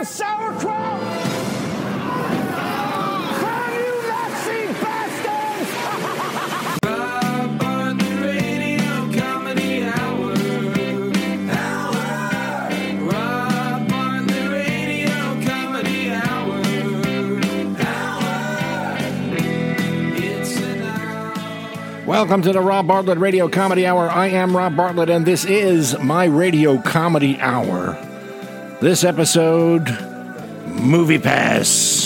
and sauerkraut! Burn you Nazi bastards! Rob on the radio comedy hour. Rob on the radio comedy hour. It's an hour. Welcome to the Rob Bartlett Radio Comedy Hour. I am Rob Bartlett, and this is my Radio Comedy Hour. This episode, Movie Pass.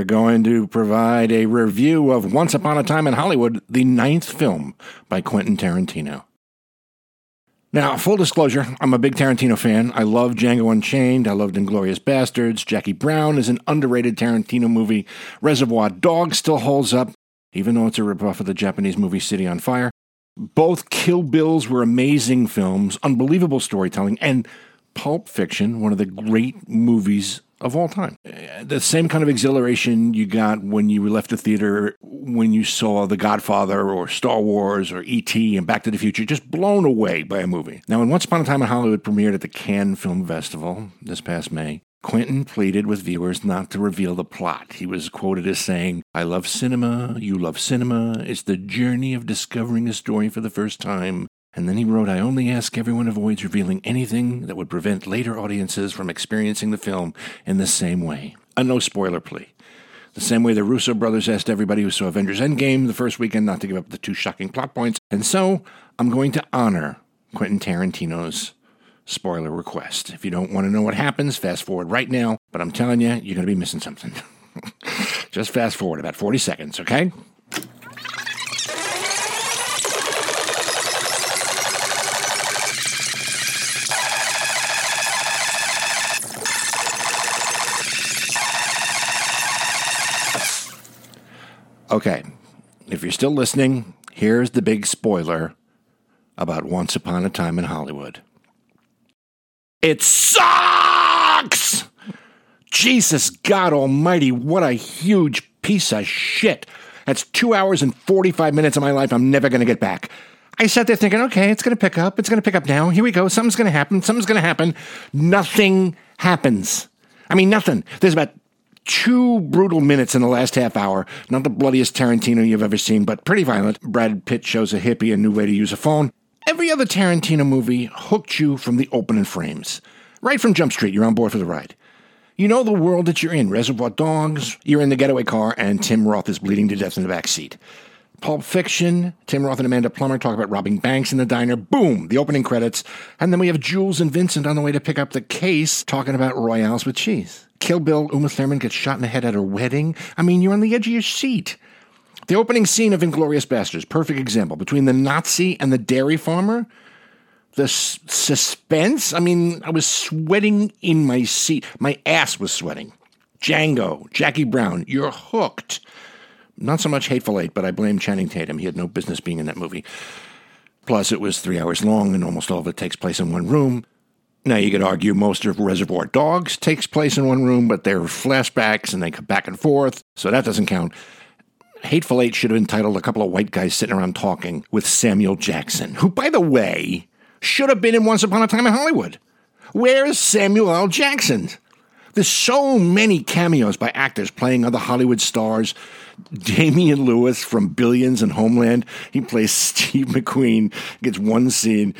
We're going to provide a review of Once Upon a Time in Hollywood, the ninth film by Quentin Tarantino. Now, full disclosure, I'm a big Tarantino fan. I love Django Unchained. I loved Inglourious Basterds. Jackie Brown is an underrated Tarantino movie. Reservoir Dogs still holds up, even though it's a ripoff of the Japanese movie City on Fire. Both Kill Bills were amazing films, unbelievable storytelling, and Pulp Fiction, one of the great movies of all time. The same kind of exhilaration you got when you left the theater when you saw The Godfather or Star Wars or E.T. and Back to the Future, just blown away by a movie. Now, when Once Upon a Time in Hollywood premiered at the Cannes Film Festival this past May, Quentin pleaded with viewers not to reveal the plot. He was quoted as saying, I love cinema, you love cinema, it's the journey of discovering a story for the first time. And then he wrote, I only ask everyone avoids revealing anything that would prevent later audiences from experiencing the film in the same way. A no spoiler plea. The same way the Russo brothers asked everybody who saw Avengers Endgame the first weekend not to give up the two shocking plot points. And so I'm going to honor Quentin Tarantino's spoiler request. If you don't want to know what happens, fast forward right now. But I'm telling you, you're going to be missing something. Just fast forward about 40 seconds, okay? Okay, if you're still listening, here's the big spoiler about Once Upon a Time in Hollywood. It sucks! Jesus God Almighty, what a huge piece of shit. That's two hours and 45 minutes of my life I'm never going to get back. I sat there thinking, okay, it's going to pick up. It's going to pick up now. Here we go. Something's going to happen. Something's going to happen. Nothing happens. I mean, nothing. There's about two brutal minutes in the last half hour. Not the bloodiest Tarantino you've ever seen, but pretty violent. Brad Pitt shows a hippie a new way to use a phone. Every other Tarantino movie hooked you from the opening frames. Right from Jump Street, you're on board for the ride. You know the world that you're in. Reservoir Dogs, you're in the getaway car, and Tim Roth is bleeding to death in the back seat. Pulp Fiction, Tim Roth and Amanda Plummer talk about robbing banks in the diner. Boom, the opening credits. And then we have Jules and Vincent on the way to pick up the case talking about Royales with cheese. Kill Bill, Uma Thurman gets shot in the head at her wedding. I mean, you're on the edge of your seat. The opening scene of Inglourious Basterds, perfect example. Between the Nazi and the dairy farmer, the s- suspense. I mean, I was sweating in my seat. My ass was sweating. Django, Jackie Brown, you're hooked. Not so much Hateful Eight, but I blame Channing Tatum. He had no business being in that movie. Plus, it was three hours long, and almost all of it takes place in one room. Now, you could argue most of Reservoir Dogs takes place in one room, but they're flashbacks and they come back and forth, so that doesn't count. Hateful Eight should have entitled A Couple of White Guys Sitting Around Talking with Samuel Jackson, who, by the way, should have been in Once Upon a Time in Hollywood. Where's Samuel L. Jackson? There's so many cameos by actors playing other Hollywood stars. Damian Lewis from Billions and Homeland, he plays Steve McQueen, gets one scene.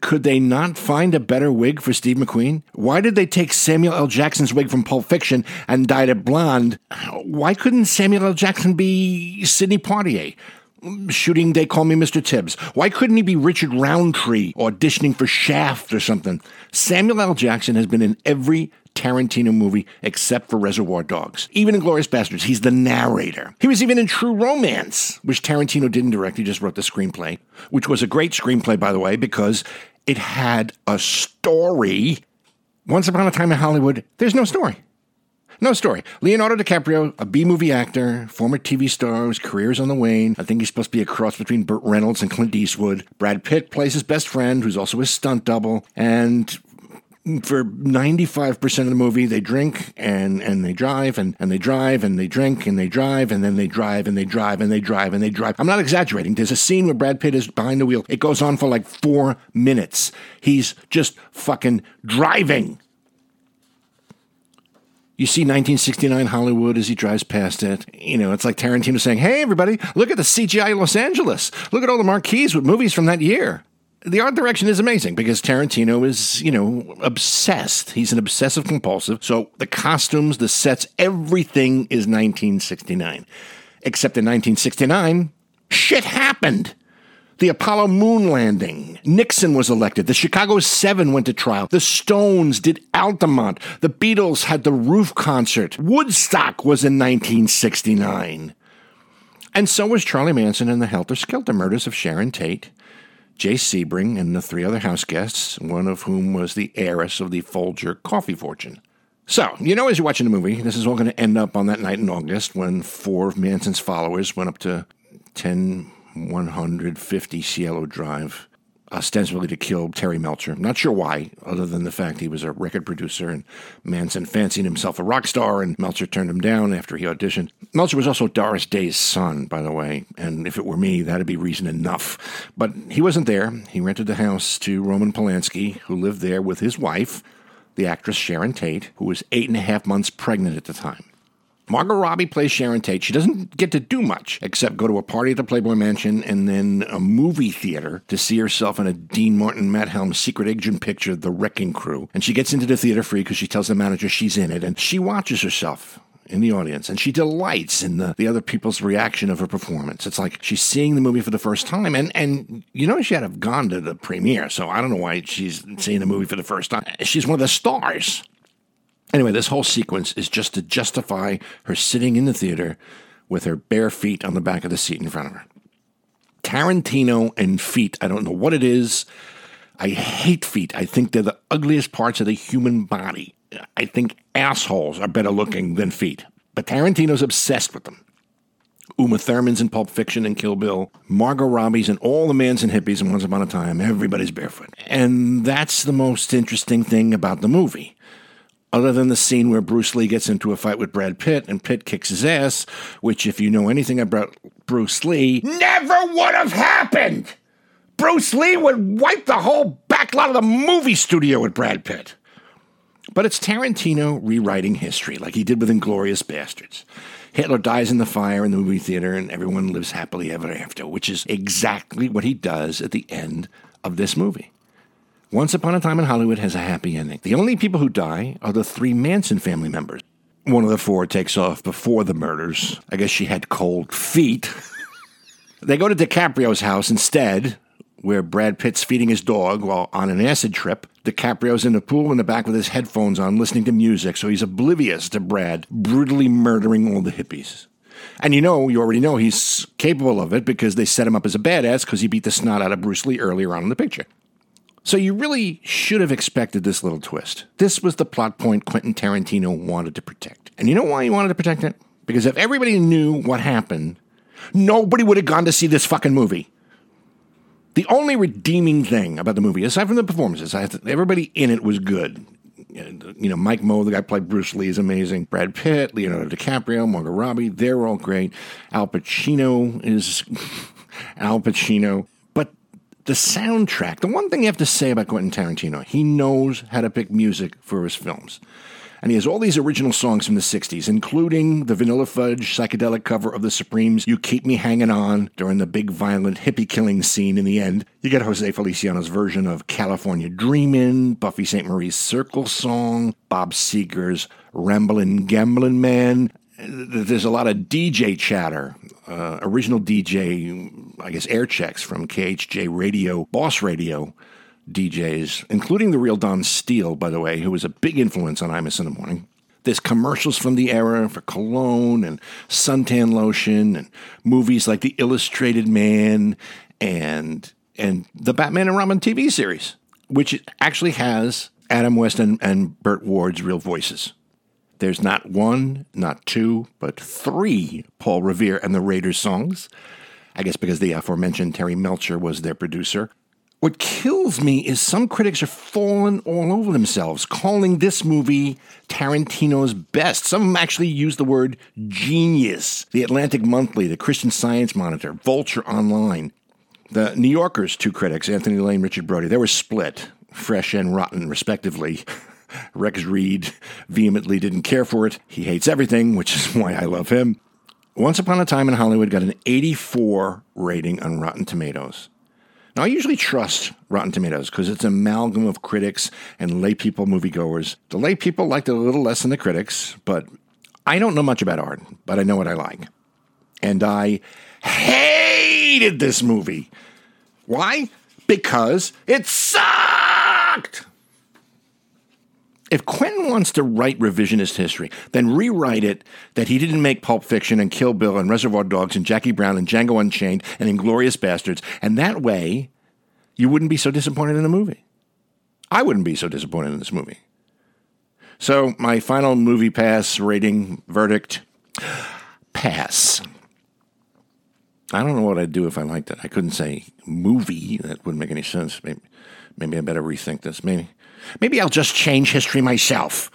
Could they not find a better wig for Steve McQueen? Why did they take Samuel L. Jackson's wig from Pulp Fiction and dyed it blonde? Why couldn't Samuel L. Jackson be Sidney Poitier? Shooting They Call Me Mr. Tibbs? Why couldn't he be Richard Roundtree auditioning for Shaft or something? Samuel L. Jackson has been in every Tarantino movie except for Reservoir Dogs. Even in Glorious Bastards, he's the narrator. He was even in True Romance, which Tarantino didn't direct, he just wrote the screenplay, which was a great screenplay, by the way, because it had a story. Once Upon a Time in Hollywood, there's no story. No story. Leonardo DiCaprio, a B movie actor, former TV star whose career's on the wane. I think he's supposed to be a cross between Burt Reynolds and Clint Eastwood. Brad Pitt plays his best friend, who's also his stunt double. And for 95% of the movie, they drink and, and they drive and, and they drive and they drink and they drive and then they drive and they drive and they drive and they drive. I'm not exaggerating. There's a scene where Brad Pitt is behind the wheel. It goes on for like four minutes. He's just fucking driving. You see 1969 Hollywood as he drives past it. You know, it's like Tarantino saying, Hey, everybody, look at the CGI Los Angeles. Look at all the marquees with movies from that year. The art direction is amazing because Tarantino is, you know, obsessed. He's an obsessive compulsive. So the costumes, the sets, everything is 1969. Except in 1969, shit happened. The Apollo moon landing. Nixon was elected. The Chicago Seven went to trial. The Stones did Altamont. The Beatles had the roof concert. Woodstock was in 1969. And so was Charlie Manson and the Helter Skelter murders of Sharon Tate, Jay Sebring, and the three other house guests, one of whom was the heiress of the Folger coffee fortune. So, you know, as you're watching the movie, this is all going to end up on that night in August when four of Manson's followers went up to 10 150 Cielo Drive, ostensibly to kill Terry Melcher. Not sure why, other than the fact he was a record producer and Manson fancied himself a rock star and Melcher turned him down after he auditioned. Melcher was also Doris Day's son, by the way, and if it were me, that'd be reason enough. But he wasn't there. He rented the house to Roman Polanski, who lived there with his wife, the actress Sharon Tate, who was eight and a half months pregnant at the time. Margot Robbie plays Sharon Tate. She doesn't get to do much except go to a party at the Playboy Mansion and then a movie theater to see herself in a Dean Martin Matt Helm secret agent picture, The Wrecking Crew. And she gets into the theater free because she tells the manager she's in it and she watches herself in the audience and she delights in the, the other people's reaction of her performance. It's like she's seeing the movie for the first time and, and you know she had have gone to the premiere, so I don't know why she's seeing the movie for the first time. She's one of the stars. Anyway, this whole sequence is just to justify her sitting in the theater with her bare feet on the back of the seat in front of her. Tarantino and feet, I don't know what it is. I hate feet. I think they're the ugliest parts of the human body. I think assholes are better looking than feet. But Tarantino's obsessed with them. Uma Thurman's in Pulp Fiction and Kill Bill. Margot Robbie's and all the Manson hippies and Once Upon a Time. Everybody's barefoot. And that's the most interesting thing about the movie other than the scene where Bruce Lee gets into a fight with Brad Pitt and Pitt kicks his ass, which, if you know anything about Bruce Lee, never would have happened. Bruce Lee would wipe the whole back lot of the movie studio with Brad Pitt. But it's Tarantino rewriting history, like he did with Inglourious Basterds. Hitler dies in the fire in the movie theater, and everyone lives happily ever after, which is exactly what he does at the end of this movie. Once Upon a Time in Hollywood has a happy ending. The only people who die are the three Manson family members. One of the four takes off before the murders. I guess she had cold feet. they go to DiCaprio's house instead, where Brad Pitt's feeding his dog while on an acid trip. DiCaprio's in the pool in the back with his headphones on, listening to music, so he's oblivious to Brad brutally murdering all the hippies. And you know, you already know he's capable of it because they set him up as a badass because he beat the snot out of Bruce Lee earlier on in the picture. So you really should have expected this little twist. This was the plot point Quentin Tarantino wanted to protect. And you know why he wanted to protect it? Because if everybody knew what happened, nobody would have gone to see this fucking movie. The only redeeming thing about the movie, aside from the performances, everybody in it was good. Uh, you know, Mike Moh, the guy played Bruce Lee, is amazing. Brad Pitt, Leonardo DiCaprio, Margot Robbie, they're all great. Al Pacino is Al Pacino the soundtrack, the one thing you have to say about Quentin Tarantino, he knows how to pick music for his films. And he has all these original songs from the 60s, including the Vanilla Fudge psychedelic cover of the Supremes' You Keep Me Hanging On during the big violent hippie killing scene in the end. You get Jose Feliciano's version of California Dreamin', Buffy Sainte-Marie's Circle Song, Bob Seger's Ramblin' Gamblin' Man, there's a lot of DJ chatter, uh, original DJ, I guess, air checks from KHJ Radio, Boss Radio DJs, including the real Don Steele, by the way, who was a big influence on Imus in the Morning. There's commercials from the era for cologne and suntan lotion and movies like The Illustrated Man and and the Batman and Robin TV series, which actually has Adam West and, and Burt Ward's real voices. There's not one, not two, but three Paul Revere and the Raiders songs. I guess because the aforementioned Terry Melcher was their producer. What kills me is some critics are falling all over themselves, calling this movie Tarantino's best. Some of them actually use the word genius. The Atlantic Monthly, the Christian Science Monitor, Vulture Online. The New Yorker's two critics, Anthony Lane, Richard Brody, they were split, fresh and rotten, respectively. Rex Reed vehemently didn't care for it. He hates everything, which is why I love him. Once Upon a Time in Hollywood got an 84 rating on Rotten Tomatoes. Now, I usually trust Rotten Tomatoes because it's an amalgam of critics and laypeople moviegoers. The laypeople liked it a little less than the critics, but I don't know much about art, but I know what I like. And I hated this movie. Why? Because it sucked! If Quentin wants to write revisionist history, then rewrite it that he didn't make Pulp Fiction and Kill Bill and Reservoir Dogs and Jackie Brown and Django Unchained and Inglourious Basterds, and that way you wouldn't be so disappointed in the movie. I wouldn't be so disappointed in this movie. So, my final movie pass rating verdict pass. I don't know what I'd do if I liked it. I couldn't say movie. That wouldn't make any sense. Maybe, maybe I better rethink this. Maybe, maybe I'll just change history myself.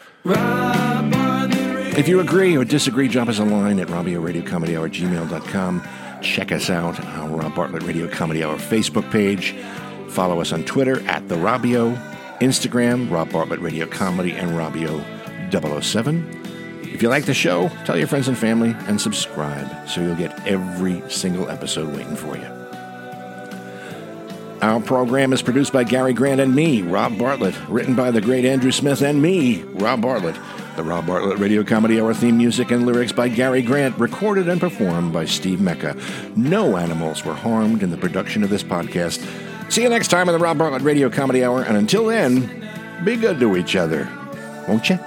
If you agree or disagree, drop us a line at Robio Radio Comedy Hour gmail.com. Check us out on Rob Bartlett Radio Comedy Hour Facebook page. Follow us on Twitter at The Robio, Instagram, Rob Bartlett Radio Comedy, and Robio 007. If you like the show, tell your friends and family and subscribe so you'll get every single episode waiting for you. Our program is produced by Gary Grant and me, Rob Bartlett, written by the great Andrew Smith and me, Rob Bartlett. The Rob Bartlett Radio Comedy Hour theme music and lyrics by Gary Grant, recorded and performed by Steve Mecca. No animals were harmed in the production of this podcast. See you next time on the Rob Bartlett Radio Comedy Hour, and until then, be good to each other, won't you?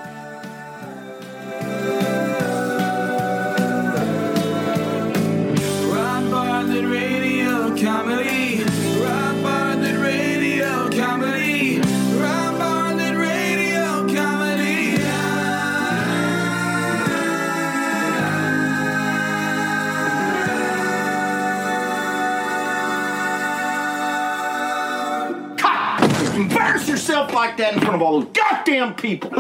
Like that in front of all those goddamn people.